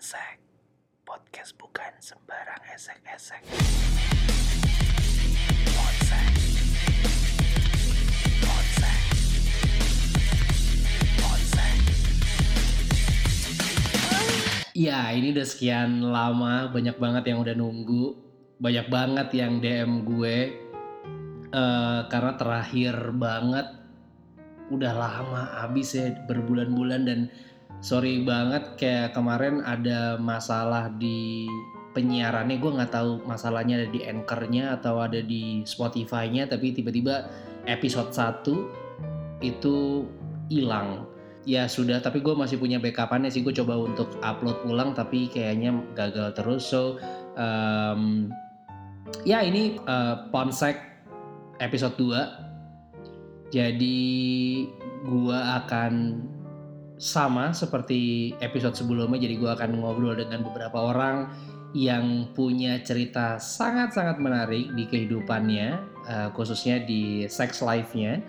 Ponsek Podcast bukan sembarang esek-esek. Ya, ini udah sekian lama, banyak banget yang udah nunggu, banyak banget yang DM gue, Eh, karena terakhir banget, udah lama abis ya berbulan-bulan dan sorry banget kayak kemarin ada masalah di penyiarannya, gue nggak tahu masalahnya ada di anchornya atau ada di Spotify-nya, tapi tiba-tiba episode 1 itu hilang. Ya sudah tapi gue masih punya backupannya sih. Gue coba untuk upload ulang tapi kayaknya gagal terus. So um, ya ini uh, Ponsek episode 2 jadi gue akan sama seperti episode sebelumnya jadi gue akan ngobrol dengan beberapa orang yang punya cerita sangat-sangat menarik di kehidupannya uh, khususnya di sex life-nya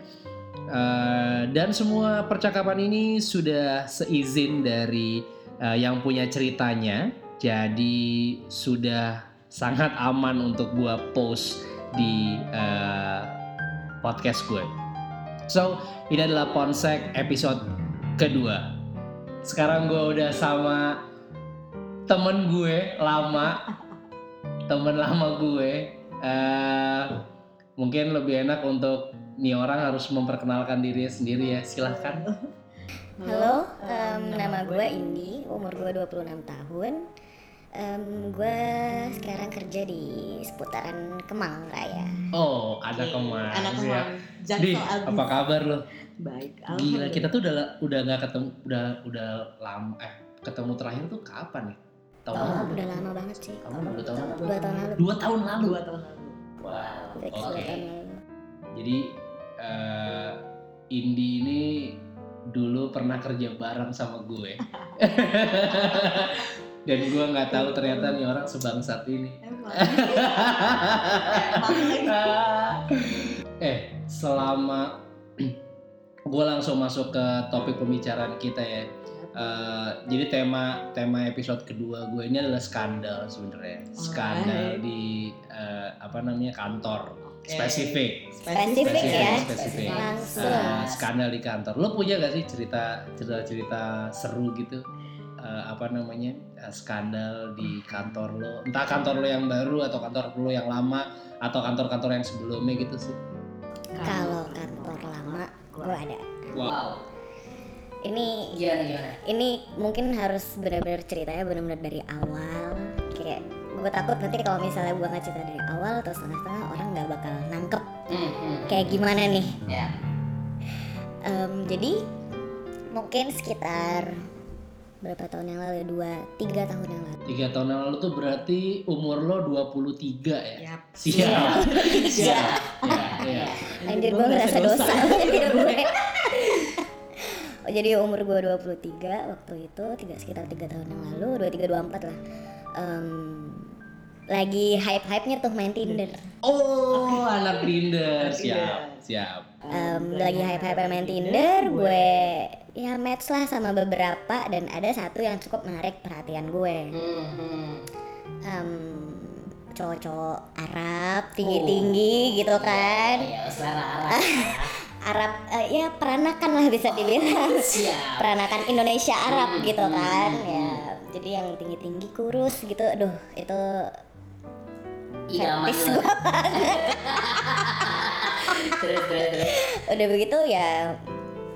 Uh, dan semua percakapan ini sudah seizin dari uh, yang punya ceritanya, jadi sudah sangat aman untuk gua post di uh, podcast gue. So ini adalah Ponsek episode kedua. Sekarang gue udah sama temen gue lama, temen lama gue. Uh, mungkin lebih enak untuk nih orang harus memperkenalkan diri sendiri ya silahkan Halo, em, nama gue Indi, umur gue 26 tahun. Em, gue sekarang kerja di seputaran Kemang Raya. oh ada Oke, ke mana Anak sih ya kemang. di apa kabar lo Baik. gila kita tuh udah udah nggak ketemu udah udah lama eh ketemu terakhir tuh kapan ya tahun Oh, lalu udah lama banget sih. kamu dua tahun lalu Dua tahun lalu. dua tahun lalu dua tahun lalu. wow oke tahun lalu. jadi eh Indi ini dulu pernah kerja bareng sama gue dan gue nggak tahu ternyata nih orang sebangsat ini eh selama gue langsung masuk ke topik pembicaraan kita ya Eh, jadi tema tema episode kedua gue ini adalah skandal sebenarnya skandal Alright. di eh, apa namanya kantor Oke. spesifik Spesifik ya. spesifik. Langsung. Eh, skandal di kantor lo punya gak sih cerita cerita cerita seru gitu Eh, apa namanya eh, skandal di kantor lo. Entah kantor lo yang baru atau kantor lo yang lama atau kantor-kantor yang sebelumnya gitu sih. Kalau kantor lama, gue ada. wow. Ini gimana gimana? ini mungkin harus benar-benar ceritanya benar-benar dari awal. Kayak gue takut nanti kalau misalnya gue nggak cerita dari awal atau setengah-setengah orang nggak bakal nangkep. Kayak gimana nih. ya. Em, jadi mungkin sekitar berapa tahun yang lalu? Dua, tiga tahun yang lalu. tiga tahun yang lalu tuh berarti umur lo 23 ya? Yap. siap. Siap. Ya ya. Anjir Gua gue ngerasa dosa. Oh, jadi umur gue 23 waktu itu tiga, sekitar 3 tahun yang lalu 23 24 lah. Em, lagi hype-hype-nya tuh main Tinder. Oh anak Tinder. Siap siap Em, lagi hype-hype main Tinder gue ya match lah sama beberapa dan ada satu yang cukup menarik perhatian gue Em, cowok-cowok Arab tinggi-tinggi gitu kan. ya selera Arab eh, ya peranakan lah bisa dibilang. siap. Peranakan Indonesia Arab gitu kan ya. jadi yang tinggi tinggi kurus gitu aduh itu fetish lo gua. terus terus terus. Udah begitu ya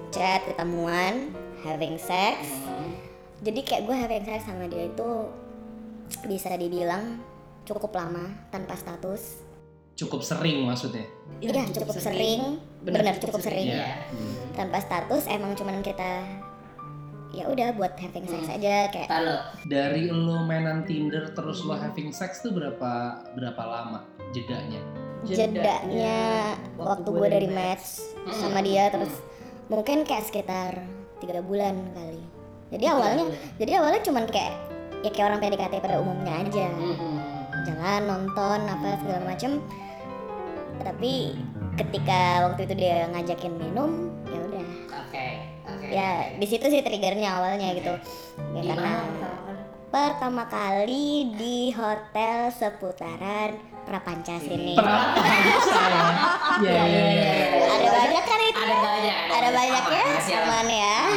chat ketemuan having sex. Jadi kayak gue having sex sama dia itu bisa dibilang cukup lama tanpa status. Cukup sering maksudnya? Iya cukup sering. benar cukup sering ya tanpa status emang cuman kita ya udah buat having sex aja kayak Kalau dari lo mainan Tinder terus lo having sex tuh berapa berapa lama jedanya? jedanya waktu gue dari match. sama dia terus mungkin kayak sekitar tiga bulan kali. Jadi awalnya jadi awalnya cuman kayak ya kayak orang PDKT pada umumnya aja. Jalan nonton apa segala macem. Tapi ketika waktu itu dia ngajakin minum Oke. ya di situ sih triggernya awalnya gitu ya karena pertama kali di hotel seputaran Prapanca sini. Prapanca ya. Iya iya iya. Ada banyak kan itu? Ada banyak. Ada banyak ya, teman ya. Ah.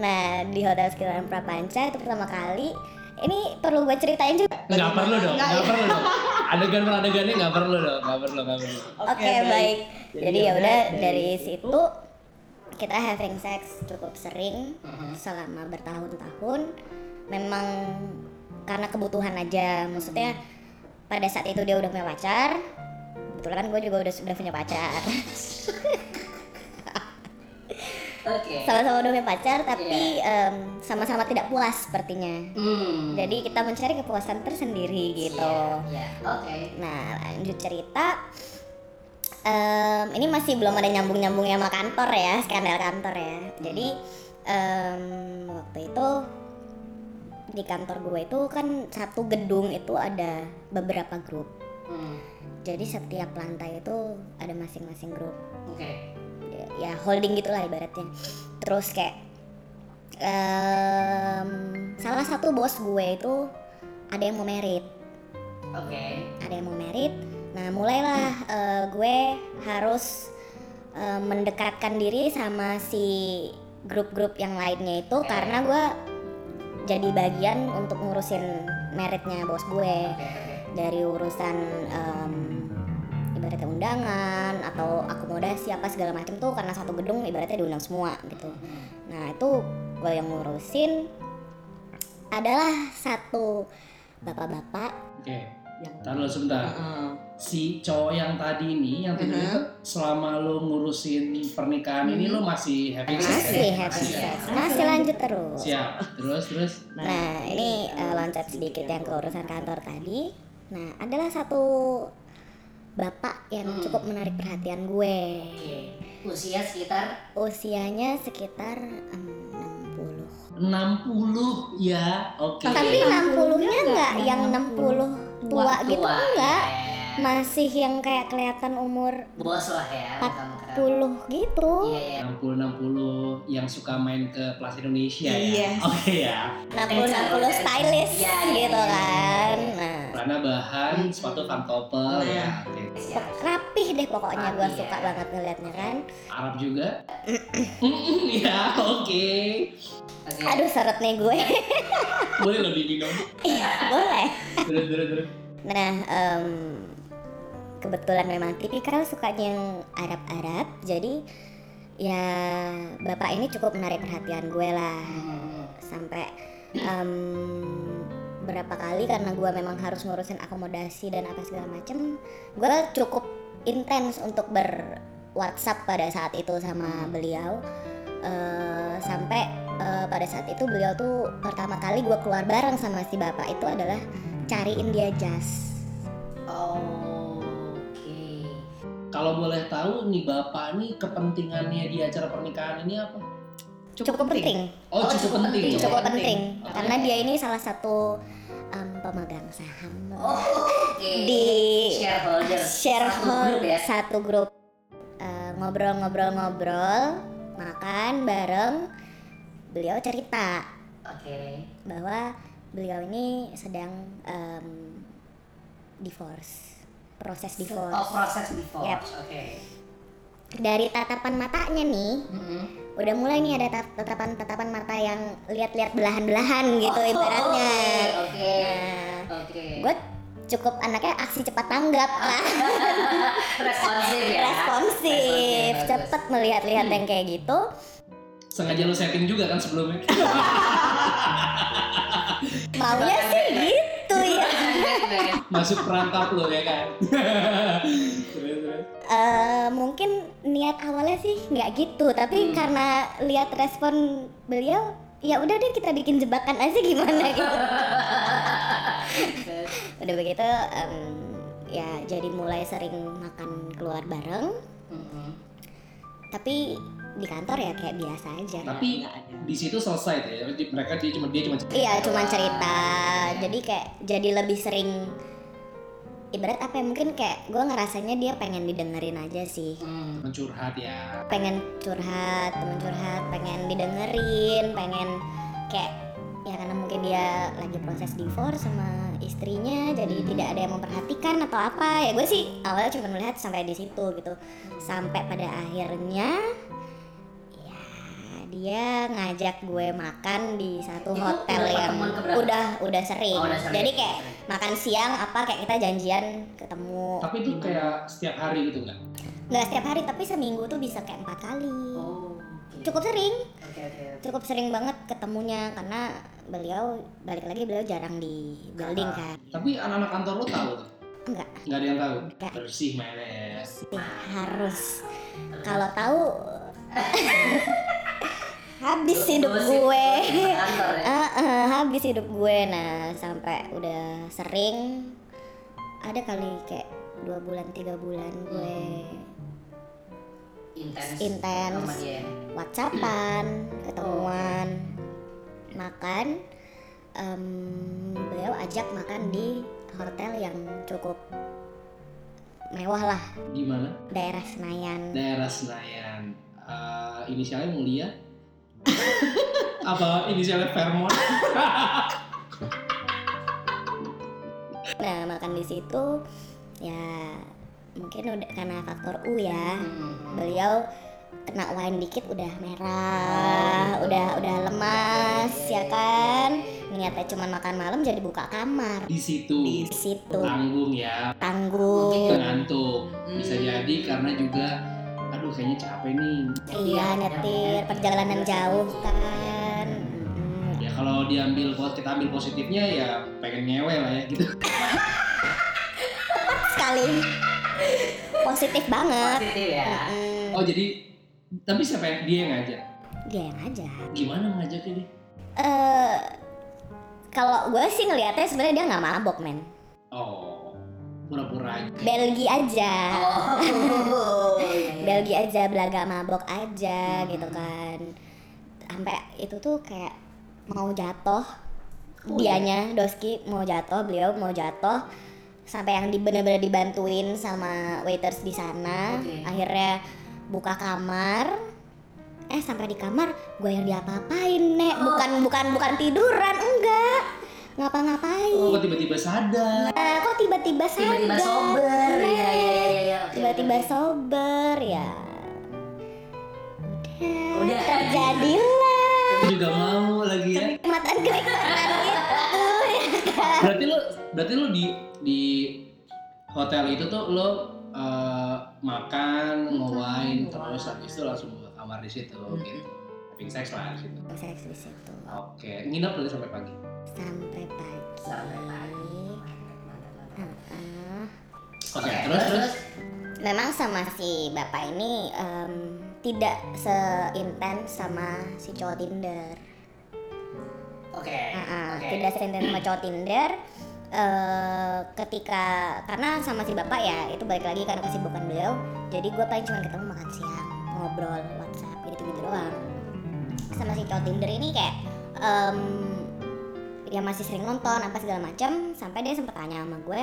Nah, di hotel sekitaran Prapanca itu pertama kali. Ini perlu gue ceritain juga. Nggak perlu dong, Nggak, nggak ya. perlu dong. Adegan per adegannya nggak perlu dong, nggak perlu, nggak perlu. Oke, baik. Jadi Jadi ya ya udah, udah dari dari situ kita having sex cukup sering Mhm. selama bertahun-tahun. Memang karena kebutuhan aja. Maksudnya pada saat itu dia udah punya pacar. Kebetulan kan gue juga udah sudah punya pacar. Oke. Sama-sama udah punya pacar tapi em, sama-sama tidak puas sepertinya. Hmm. Jadi kita mencari kepuasan tersendiri gitu. Iya, iya. Oke. Nah lanjut cerita Em, Ini masih belum ada nyambung-nyambungnya sama kantor ya Skandal kantor ya Jadi em, Waktu itu Di kantor gue itu kan Satu gedung itu ada Beberapa grup Hmm. Jadi setiap lantai itu Ada masing-masing grup Oke. ya, ya holding gitulah ibaratnya terus kayak em, salah satu bos gue itu ada yang mau merit Oke. ada yang mau merit nah mulailah eh, gue harus eh, mendekatkan diri sama si grup-grup yang lainnya itu karena gue jadi bagian untuk ngurusin meritnya bos gue. Dari urusan em, ibaratnya undangan atau akomodasi apa segala macam tuh karena satu gedung ibaratnya diundang semua gitu. Nah itu gue yang ngurusin. Adalah satu bapak-bapak Yang taruh sebentar. Heeh. Si cowok yang tadi ini, yang tadi Mhm. itu selama lo ngurusin pernikahan ini lo masih happy sex ya? masih happy sex masih lanjut terus Siap. Terus terus. nah ini eh, loncat sedikit yang ke urusan kantor tadi nah adalah satu bapak yang Hmm. cukup menarik perhatian gue. Usia sekitar usianya sekitar em, 60 60 ya. Oke. Tapi 60-nya nggak yang 60 tua gitu tua, enggak. ya. Masih yang kayak kelihatan umur Bos lah ya. bukan keren. 40 gitu. Iya, iya. 60 60 yang suka main ke Plaza Indonesia Iya. ya. Oke ya. 60 60 stylish Iya, iya, gitu iya, kan. iya. Nah, Karena bahan sepatu pantopel ya. Nah. Oke. Siap. rapih deh pokoknya gue Rapi, suka ya. banget ngeliatnya kan. Arab juga. ya, oke. Oke. Aduh seret nih gue. Boleh lebih minum. Boleh. Terus terus terus. Nah, em, kebetulan memang tipikal sukanya yang Arab-Arab. Jadi ya bapak ini cukup menarik perhatian gue lah. Hmm. sampai em, berapa kali karena gue memang harus ngurusin akomodasi dan apa segala macem gue cukup intens untuk ber WhatsApp pada saat itu sama beliau Eh, sampai eh, pada saat itu beliau tuh pertama kali gue keluar bareng sama si bapak itu adalah cariin dia jas Oh, Oke. Kalau boleh tahu nih Bapak nih kepentingannya di acara pernikahan ini apa? Cukup, penting, Oh, Oh, cukup, cukup penting. penting. cukup penting. penting Oke. karena dia ini salah satu em, pemegang saham Oh, Oke. di shareholder. shareholder Satu grup ya. satu grup Eh, ngobrol-ngobrol-ngobrol makan bareng beliau cerita Oke. bahwa beliau ini sedang em, divorce proses Oh, divorce proses divorce. Yap. Oke. dari tatapan matanya nih Mm-mm. Udah mulai nih ada tat- tatapan-tatapan mata yang lihat-lihat belahan-belahan gitu Oh, ibaratnya Oke. Oke. Nah, Oke. gue cukup anaknya aksi cepat tanggap lah responsif ya. responsif cepet melihat-lihat yang kayak gitu Sengaja lo setting juga kan sebelumnya? maunya sih gitu Masuk perangkap lo ya kan? Eh, mungkin niat awalnya sih nggak gitu tapi Hmm. karena lihat respon beliau ya udah deh kita bikin jebakan aja gimana gitu udah begitu em, ya jadi mulai sering makan keluar bareng Mm-mm. tapi di kantor ya kayak biasa aja Tapi di situ selesai tuh ya. Berarti Mereka dia cuma dia cuma cerita. iya cuman cerita jadi kayak jadi lebih sering ibarat apa ya mungkin kayak gue ngerasanya dia pengen didengerin aja sih Hmm. mencurhat ya. pengen curhat temen curhat pengen didengerin pengen kayak ya karena mungkin dia lagi proses divorce sama istrinya jadi tidak ada yang memperhatikan atau apa ya gue sih awalnya cuma melihat sampai di situ gitu sampai pada akhirnya ya dia ngajak gue makan di satu Itu hotel udah yang udah udah sering. Oh, udah sering. jadi kayak makan siang apa kayak kita janjian ketemu Tapi itu kayak setiap hari gitu nggak? nggak setiap hari tapi seminggu tuh bisa kayak empat kali Oh. oke. cukup sering Oke oke. oke. cukup sering banget ketemunya karena beliau balik lagi beliau jarang di building kan Tapi anak-anak kantor lo tahu tuh? enggak Nggak ada yang tahu? Nggak. Bersih meles. harus kalau tahu habis hidup gue kantor ya? Habis hidup gue nah sampai udah sering ada kali kayak dua bulan tiga bulan gue Intens. Intens. Dia. whatsappan ketemuan makan Em, beliau ajak makan di hotel yang cukup mewah lah Di mana? daerah Senayan Daerah Senayan. Eh, inisialnya mulia? Apa inisialnya Fairmont? nah makan di situ ya mungkin udah karena faktor U ya Hmm. beliau kena wine dikit udah merah udah udah lemas ya kan niatnya cuma makan malam jadi buka kamar Di situ. di situ Tanggung ya. tanggung Ngantuk. Bisa Hmm. jadi karena juga aduh kayaknya capek nih. iya nyetir perjalanan jauh kan Hmm, Ya kalau diambil kita ambil positifnya ya pengen ngewe lah ya gitu. sekali positif banget Positif ya. Mm, Oh jadi tapi siapa yang dia yang ngajak? dia yang aja Gimana ngajaknya dia? eh kalau gue sih ngelihatnya sebenarnya dia nggak mabok men Oh, pura-pura aja. Belgi aja. Oh. Belgi aja belaga mabok aja Hmm. gitu kan. Sampai itu tuh kayak mau jatuh. Oh, dianya Doski mau jatuh beliau mau jatuh. Sampai yang di bener-bener dibantuin sama waiters di sana. Oke. akhirnya buka kamar. Eh sampai di kamar gue yang diapa-apain nek. Bukan bukan bukan tiduran enggak ngapa-ngapain Oh, kok tiba-tiba sadar. Nah, kok tiba-tiba sadar Tiba-tiba sober. Nek? Iya iya iya iya. Oke, tiba-tiba oke. sober ya udah, Udah. terjadilah Aku juga mau lagi ya. kenikmatan kenikmatan itu ya kan? Berarti lo berarti lo di di hotel itu tuh lo eh, makan, nge-wine, terus habis itu langsung ke kamar di situ Hmm. gitu. Having sex lah di situ. seks di situ Oke, nginep berarti sampai pagi. Sampai pagi. Sampai pagi. Oke, terus terus? memang sama si bapak ini em, tidak seintens sama si cowok Tinder. Oke. Heeh, Oke. tidak seintens sama cowok Tinder. Eh, ketika karena sama si bapak ya itu balik lagi karena kesibukan beliau. Jadi gue paling cuma ketemu makan siang ngobrol WhatsApp gitu gitu doang. Sama si cowok Tinder ini kayak em, ya masih sering nonton apa segala macam sampai dia sempet tanya sama gue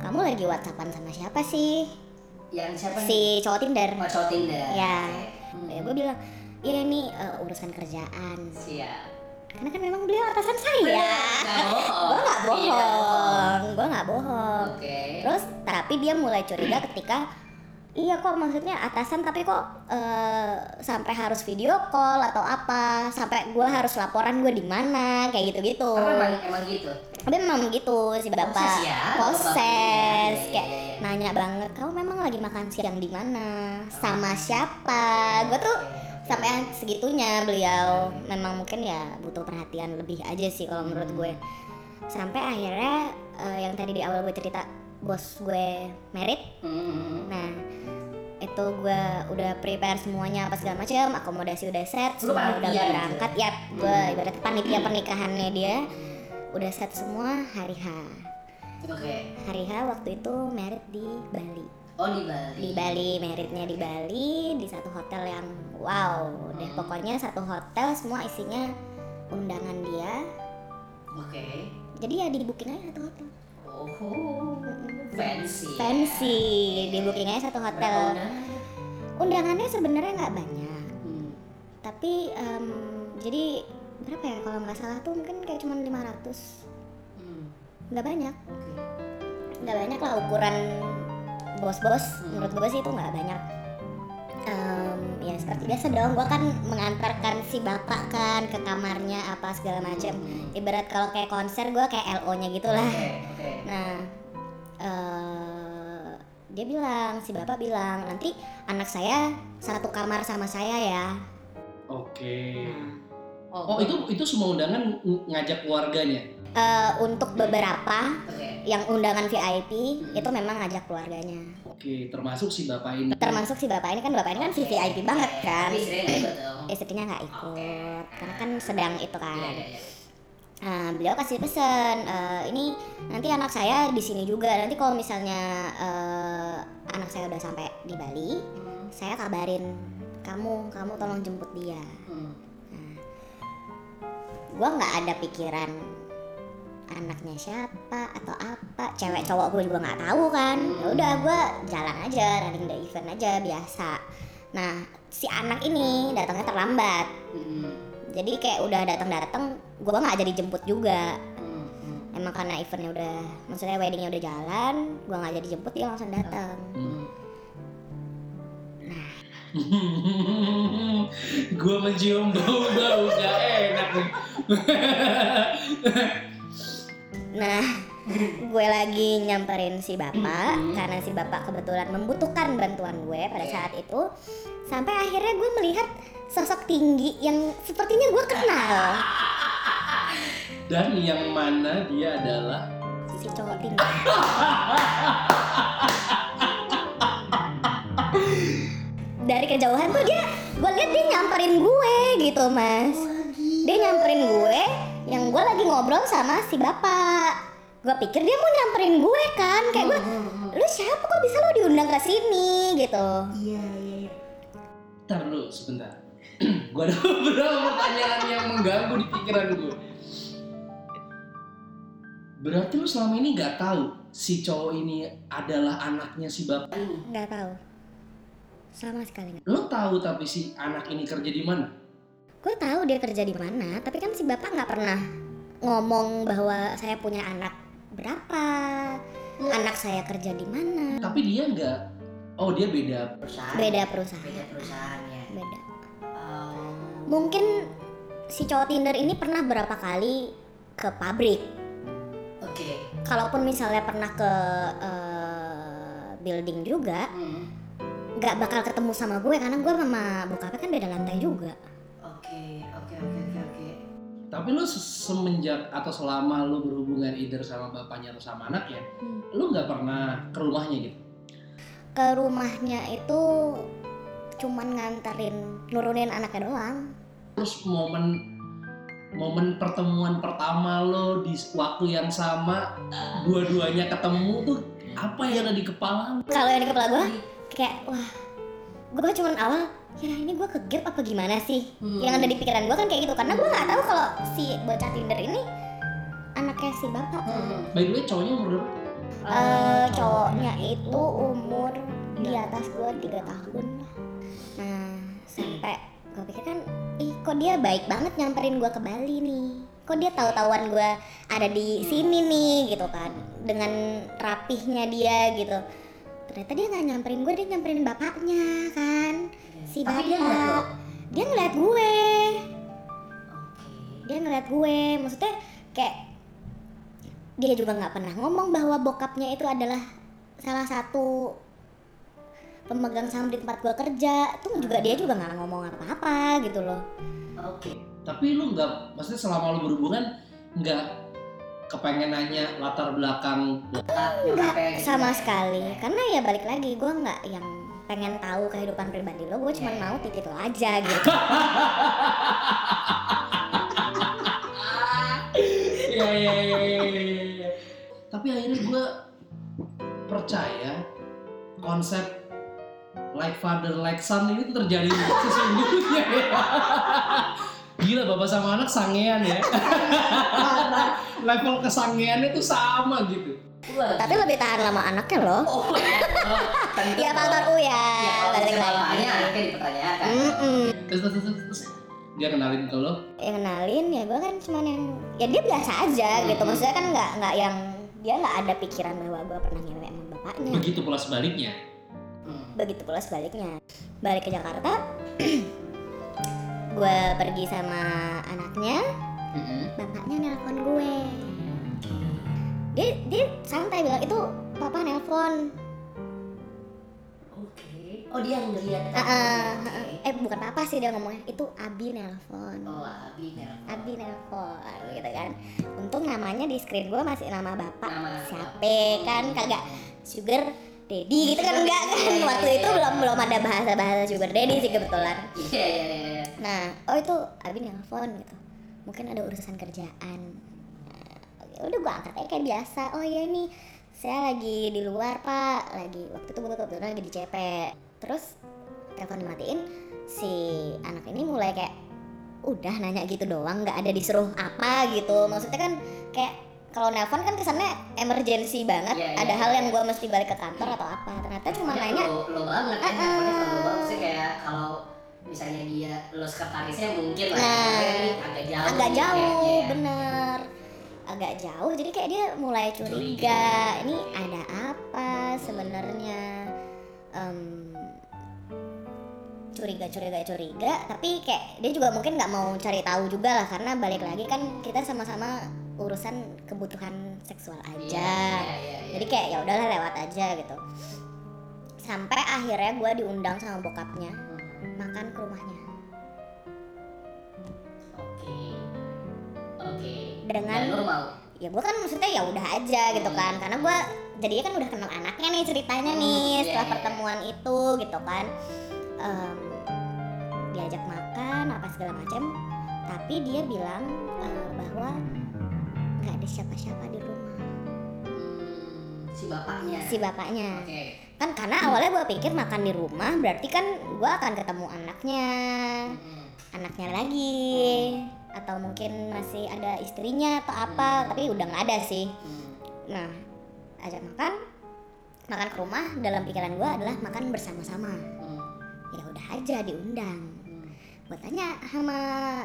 kamu lagi WhatsAppan sama siapa sih Yang siapa nih? si cowok Tinder Oh, cowok Tinder. Ya. Oke. ya gue bilang iya ini eh, urusan kerjaan Siap. karena kan memang beliau atasan saya gue nggak bohong gue nggak bohong Oke. terus tapi dia mulai curiga ketika iya kok maksudnya atasan tapi kok eh, sampai harus video call atau apa? Sampai gue harus laporan gue di mana? Kayak gitu gitu emang emang gitu? tapi memang gitu si bapak. Proses ya, proses. Bapaknya. kayak Iya, iya, iya. nanya banget kamu memang lagi makan siang di mana? Sama siapa? gue tuh sampai segitunya beliau memang mungkin ya butuh perhatian lebih aja sih kalau menurut gue. Sampai akhirnya eh, yang tadi di awal gue cerita bos gue merit Hmm. nah itu gue udah prepare semuanya apa segala macam akomodasi udah set semua udah gitu? berangkat ya gue ibarat panitia pernikahannya dia udah set semua hari H Oke. hari H waktu itu merit di Bali Oh di Bali. di Bali meritnya di Bali di satu hotel yang wow deh Hmm. pokoknya satu hotel semua isinya undangan dia Oke. jadi ya di booking aja satu hotel Oh. Fancy. fancy di booking aja satu hotel undangan? undangannya sebenarnya nggak banyak Hmm. tapi em, jadi berapa ya kalau nggak salah tuh mungkin kayak cuma 500 Hmm. nggak banyak Oke. nggak banyak lah ukuran bos-bos Hmm. menurut gue sih itu nggak banyak Em, ya seperti biasa dong gue kan mengantarkan si bapak kan ke kamarnya apa segala macam Hmm. ibarat kalau kayak konser gue kayak LO nya gitu lah Oke, oke. Nah eh, dia bilang si bapak bilang nanti anak saya satu kamar sama saya ya Oke. Nah. Oh itu itu semua undangan ng- ngajak keluarganya. Eh, untuk beberapa Oke. yang undangan VIP itu memang ngajak keluarganya Oke, termasuk si bapak ini. termasuk si bapak ini kan bapak ini kan VIP banget kan istrinya nggak ikut Oke. karena kan sedang itu kan iya, iya. Nah beliau kasih pesan "Eh, ini nanti anak saya di sini juga. Nanti kalau misalnya eh, anak saya udah sampai di Bali Hmm. saya kabarin kamu kamu tolong jemput dia. Hmm. gue nggak ada pikiran anaknya siapa atau apa. Cewek cowok gue juga nggak tahu kan. Ya udah gue jalan aja running the event aja biasa. Nah si anak ini datangnya terlambat. Hmm. jadi kayak udah datang datang gue nggak jadi jemput juga Hmm. Hmm. emang karena eventnya udah maksudnya weddingnya udah jalan gue nggak jadi jemput dia langsung datang Hmm. gue mencium bau-bau gak enak nih. nah gue lagi nyamperin si bapak Hmm. karena si bapak kebetulan membutuhkan bantuan gue pada Oke. saat itu sampai akhirnya gue melihat sosok tinggi yang sepertinya gue kenal Dan yang mana dia adalah? Si cowok tinggi. Dari kejauhan tuh dia gue lihat dia nyamperin gue gitu mas. Dia nyamperin gue yang gue lagi ngobrol sama si bapak. Gue pikir dia mau nyamperin gue kan kayak gue lu siapa? Kok bisa lo diundang ke sini? gitu. Iya, iya, iya. Ntar dulu sebentar. gue ada beberapa pertanyaan yang mengganggu di pikiran gue. Berarti lu selama ini nggak tahu si cowok ini adalah anaknya si bapak. nggak tahu sama sekali nggak Lu tahu tapi si anak ini kerja di mana? gue tahu dia kerja di mana tapi kan si bapak nggak pernah ngomong bahwa saya punya anak berapa anak saya kerja di mana Tapi dia nggak. Oh dia beda. Perusahaan. beda perusahaan Beda perusahaannya. beda Oh. mungkin si cowok Tinder ini pernah berapa kali ke pabrik. Kalaupun misalnya pernah ke eh, building juga Hmm. nggak bakal ketemu sama gue karena gue sama bokapnya kan beda lantai juga Oke, oke, oke, oke, oke. Tapi lu se- semenjak atau selama lu berhubungan either sama bapaknya atau sama anaknya, Hmm. lu nggak pernah ke rumahnya gitu? ke rumahnya itu cuman nganterin nurunin anaknya doang Terus momen momen pertemuan pertama lo di waktu yang sama dua-duanya ketemu tuh apa yang ada di kepala lo? kalau yang di kepala gue kayak wah gue cuman awal ya ini gue kegep apa gimana sih Hmm. yang ada di pikiran gue kan kayak gitu karena gue nggak tahu kalau si bocah Tinder ini anaknya si bapak Hmm. By the way cowoknya umur berapa? Eh, cowoknya itu umur di atas gue tiga tahun dia baik banget nyamperin gue ke Bali nih. Kok dia tahu-tahuan gue ada di sini nih gitu kan, dengan rapihnya dia gitu. Ternyata dia nggak nyamperin gue, dia nyamperin bapaknya kan. Si dia bapak. ngeliat. Dia ngeliat gue, dia ngeliat gue. Maksudnya kayak dia juga nggak pernah ngomong bahwa bokapnya itu adalah salah satu pemegang saham di tempat gua kerja tuh juga dia juga nggak ngomong apa-apa gitu loh Oke. Tapi lu nggak, maksudnya selama lu berhubungan nggak kepengen nanya latar belakang nyokapnya gitu sama ya. sekali karena ya balik lagi gua nggak yang pengen tahu kehidupan pribadi lo gue cuma mau titik lo aja gitu Iya iya iya iya, iya, iya. Tapi akhirnya gue percaya konsep like father like son ini tuh terjadi sesungguhnya ya. Gila bapak sama anak sangean ya. Level kesangeannya tuh sama gitu. Wah. tapi lebih tahan lama anaknya loh Oh, ya. Oh, tentu ya faktor U ya Ya, kalau balik misalnya lagi bapaknya anaknya dipertanyakan. Terus, terus, terus, terus, dia kenalin ke lo yang kenalin ya gue kan cuman yang ya dia biasa aja gitu maksudnya kan nggak nggak yang dia nggak ada pikiran bahwa gue pernah ngewe sama bapaknya begitu pula sebaliknya Hmm. Begitu pula sebaliknya balik ke Jakarta gue pergi sama anaknya bapaknya nelpon gue dia dia santai bilang itu papa nelpon Oke. Oh dia ngeliat. Ah, ah, Oke. ah. eh bukan papa sih dia ngomongnya itu Abi nelpon Oh Abi nelpon. Abi nelpon gitu kan untung namanya di screen gue masih nama bapak Nama siapa kan kagak sugar daddy gitu kan enggak kan? Waktu itu belum belum ada bahasa bahasa sugar daddy sih kebetulan. Iya iya iya. nah oh itu Abi nelpon gitu. Mungkin ada urusan kerjaan. Nah, ya udah gue angkat aja kayak biasa. Oh iya nih saya lagi di luar pak. Lagi waktu itu gue kebetulan lagi di CP terus telepon dimatiin si anak ini mulai kayak udah nanya gitu doang nggak ada disuruh apa gitu. Maksudnya kan kayak kalau nelpon kan kesannya emergency banget. Iya, iya, ada hal iya. yang gue mesti balik ke kantor atau apa. Ternyata cuma Ya, nanya lo, lo banget. Kan selalu banget sih kayak kalau misalnya dia lo sekretarisnya mungkin lah Nah, ya, ini agak jauh agak nih jauh kayaknya ya. bener. Agak jauh jadi kayak dia mulai curiga ini ada apa sebenarnya? Em, curiga curiga curiga. Tapi kayak dia juga mungkin nggak mau cari tahu juga lah karena balik lagi kan kita sama-sama urusan kebutuhan seksual Iya, aja iya, iya, iya. jadi kayak ya udahlah lewat aja gitu sampai akhirnya gue diundang sama bokapnya Hmm, makan ke rumahnya Oke. Oke. Dengan- Dan lo mau? ya gue kan maksudnya ya udah aja gitu kan karena gue jadinya kan udah kenal anaknya nih ceritanya Hmm, nih iya, setelah iya. pertemuan itu gitu kan Em, diajak makan apa segala macam tapi dia bilang eh, bahwa nggak ada siapa-siapa di rumah Hmm, si bapaknya. si bapaknya Oke. kan karena awalnya gue pikir makan di rumah berarti kan gue akan ketemu anaknya Hmm. anaknya lagi atau mungkin masih ada istrinya atau apa tapi udah nggak ada sih Hmm. Nah, ajak makan, makan ke rumah dalam pikiran gue adalah makan bersama-sama. Hmm. Ya udah aja diundang. Hmm. Gue tanya sama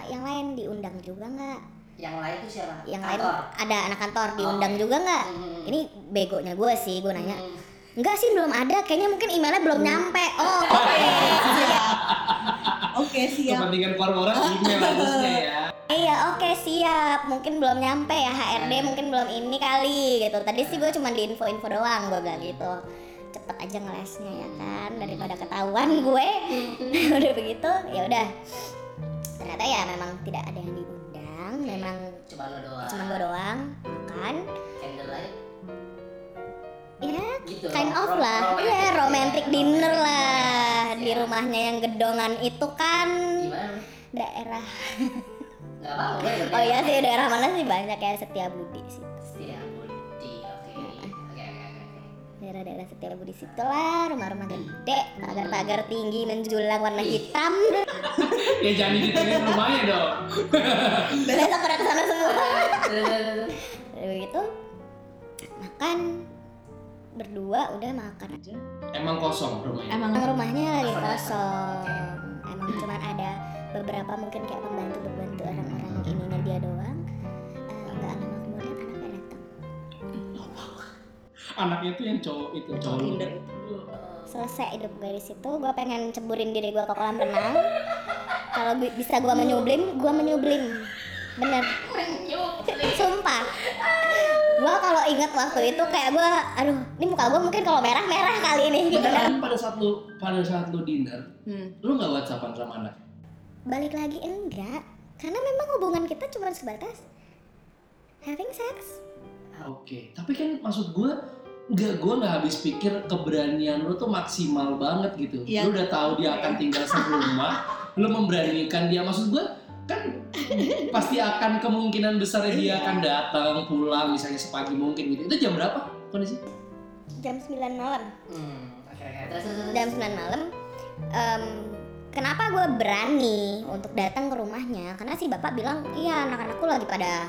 yang lain diundang juga nggak? Yang lain tuh siapa? Yang Kantor. lain ada anak kantor diundang Oke. juga nggak? Hmm. Ini begonya gue sih, gue nanya. Hmm. Enggak sih belum ada, kayaknya mungkin emailnya belum nyampe. Oh, oke. siap. Oke siap. kepentingan korporat email harusnya ya Iya, oke siap. Mungkin belum nyampe ya HRD, mungkin belum ini kali gitu. Tadi sih gue cuma di info-info doang, gue bilang gitu. Cepet aja ngelesnya ya kan, daripada ketahuan gue. udah begitu, ya udah. Ternyata ya memang tidak ada yang diundang, memang Cuma lo doang. cuma gue doang makan. Candlelight. Ya, Gitu. kind of rom- lah. romantic Iya, ya. romantic dinner lah di Ya. rumahnya yang gedongan itu kan Gimana? daerah. Gak apa-apa. Oh iya sih, daerah mana sih banyak ya Setia Budi daerah-daerah Setia Budi situ lah rumah-rumah gede pagar-pagar tinggi menjulang warna hitam. Ya jangan digituin rumahnya dong. Besok pada ke sana semua. Begitu makan. Berdua udah makan aja. Emang kosong rumahnya? Emang rumahnya lagi kosong. emang cuma ada beberapa mungkin kayak pembantu anaknya tuh yang cowok itu cowok. Tinder. selesai hidup gue di situ gue pengen ceburin diri gue ke kolam renang. Kalau bi- bisa gue menyublim gue menyublim. Bener. Sumpah. Gue kalau inget waktu itu kayak gue aduh ini muka gue mungkin kalau merah merah kali ini. Gitu. Beneran pada saat lu pada saat lu dinner Hmm. lu nggak whatsappan sama anak? Balik lagi enggak. Karena memang hubungan kita cuma sebatas having sex. Oke, tapi kan maksud gue nggak gue nggak habis pikir keberanian lu tuh maksimal banget gitu. Iya. Lu udah tahu dia akan tinggal serumah, lu memberanikan dia. Maksud gue kan pasti akan kemungkinan besar dia akan datang pulang misalnya sepagi mungkin gitu. Itu jam berapa kondisi? jam 9 malam Hmm. Jam 9 malam em, kenapa gue berani untuk datang ke rumahnya karena si bapak bilang iya anak-anakku lagi pada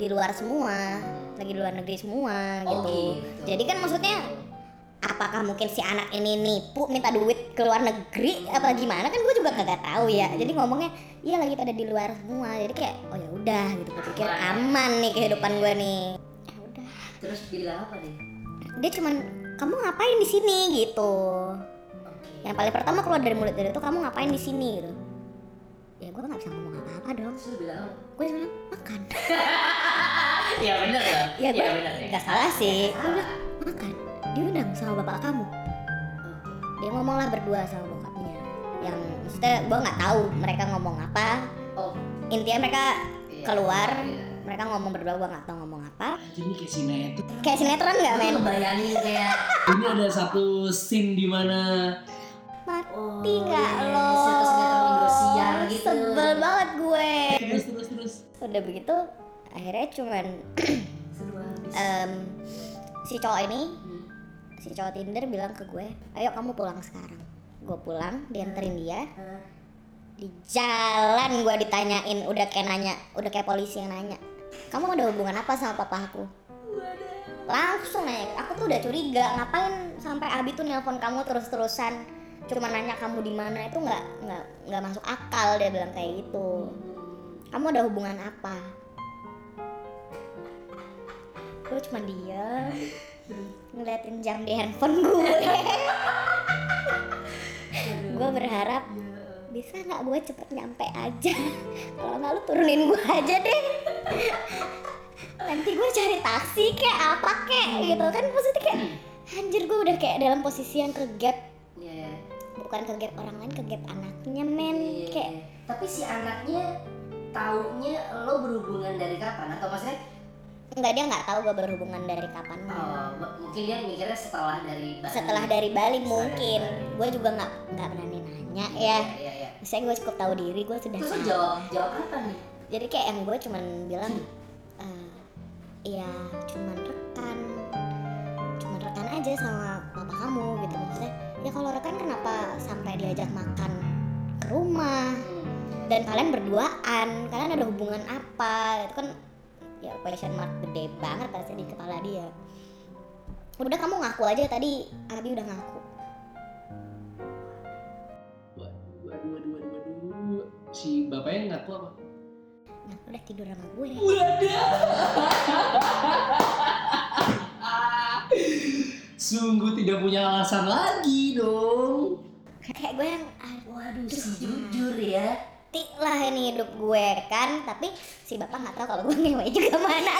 di luar semua lagi di luar negeri semua Oh, gitu. gitu. jadi kan maksudnya apa apakah mungkin si anak ini nipu minta duit ke luar negeri apa gimana? Kan gue juga kagak tahu ya. Jadi ngomongnya iya lagi pada di luar semua. Jadi kayak oh ya udah gitu. Gue pikir aman nih kehidupan gue nih. Ya udah. Terus bilang apa nih? dia cuman kamu ngapain di sini? Gitu. Yang paling pertama keluar dari mulut dia itu kamu ngapain di sini? Gitu. Ya gue nggak bisa ngomong apa-apa dong Terus bilang apa? gue cuma bilang, makan Iya bener ya? ya gue Iya bener ya. nggak salah sih gue bilang makan diundang sama bapak kamu dia ngomong lah berdua sama bokapnya yang maksudnya gue nggak tahu mereka ngomong apa Oh, intinya mereka iya. keluar Iya. mereka ngomong berdua gue nggak tahu ngomong apa Jadi kayak sinetron. kayak sinetron nggak men ngebayangin kayak Ini ada satu scene di mana oh, mati nggak iya, lo sinetron-sinetron Indosiar gitu. sebel banget gue. Terus terus terus. udah begitu akhirnya cuman em, si cowok ini Hmm. si cowok Tinder bilang ke gue ayo kamu pulang sekarang. Gue pulang dianterin dia. Hah? di jalan gue ditanyain udah kayak nanya udah kayak polisi yang nanya kamu ada hubungan apa sama papa aku? Langsung nanya aku tuh udah curiga ngapain sampai Abi tuh nelpon kamu terus terusan cuma nanya kamu di mana itu nggak nggak nggak masuk akal dia bilang kayak gitu. Kamu ada hubungan apa? Gue cuma dia ngeliatin jam di handphone gue gue berharap bisa nggak gue cepet nyampe aja? Kalau nggak lu turunin gue aja deh. Nanti gue cari taksi kayak apa kayak gitu kan? Maksudnya kayak anjir gue udah kayak dalam posisi yang kegap Iya, bukan kegap orang lain kegap anaknya men Iya, kayak. Tapi si anaknya taunya lo berhubungan dari kapan? Atau maksudnya enggak dia nggak tahu gue berhubungan dari kapan oh, mungkin dia mikirnya setelah dari Bali. setelah dari Bali Setelah mungkin gue juga nggak nggak berani nanya Iya, ya iya, iya. saya gue cukup tahu diri gue sudah Terus tahu jawab jawab apa nih? jadi kayak yang gue cuman bilang eh ya cuman rekan cuman rekan aja sama papa kamu gitu maksudnya ya kalau rekan kenapa sampai diajak makan ke rumah dan kalian berduaan kalian ada hubungan apa itu kan ya question mark gede banget pasti di kepala dia udah kamu ngaku aja tadi Abi udah ngaku Waduh, waduh, waduh, waduh, waduh. Si bapaknya ngaku apa? nah udah tidur sama gue Sungguh tidak punya alasan lagi. Kayak gue yang Waduh, si jujur ya. mati lah ini hidup gue kan tapi si bapak nggak tahu kalau gue ngewe juga mana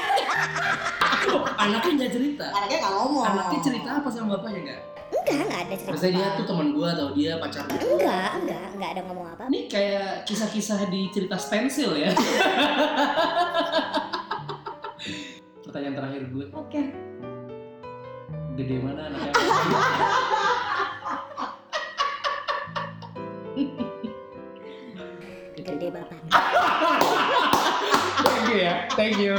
Oh, anaknya nggak cerita. Anaknya nggak ngomong. Anaknya cerita apa sama bapaknya nggak? enggak enggak ada cerita Maksudnya dia tuh teman gua atau dia pacar gua? enggak enggak enggak ada ngomong apa Ini kayak kisah-kisah di cerita stensil ya. Pertanyaan terakhir gue, Oke. gede mana anaknya? gede bapak Thank you ya, thank you.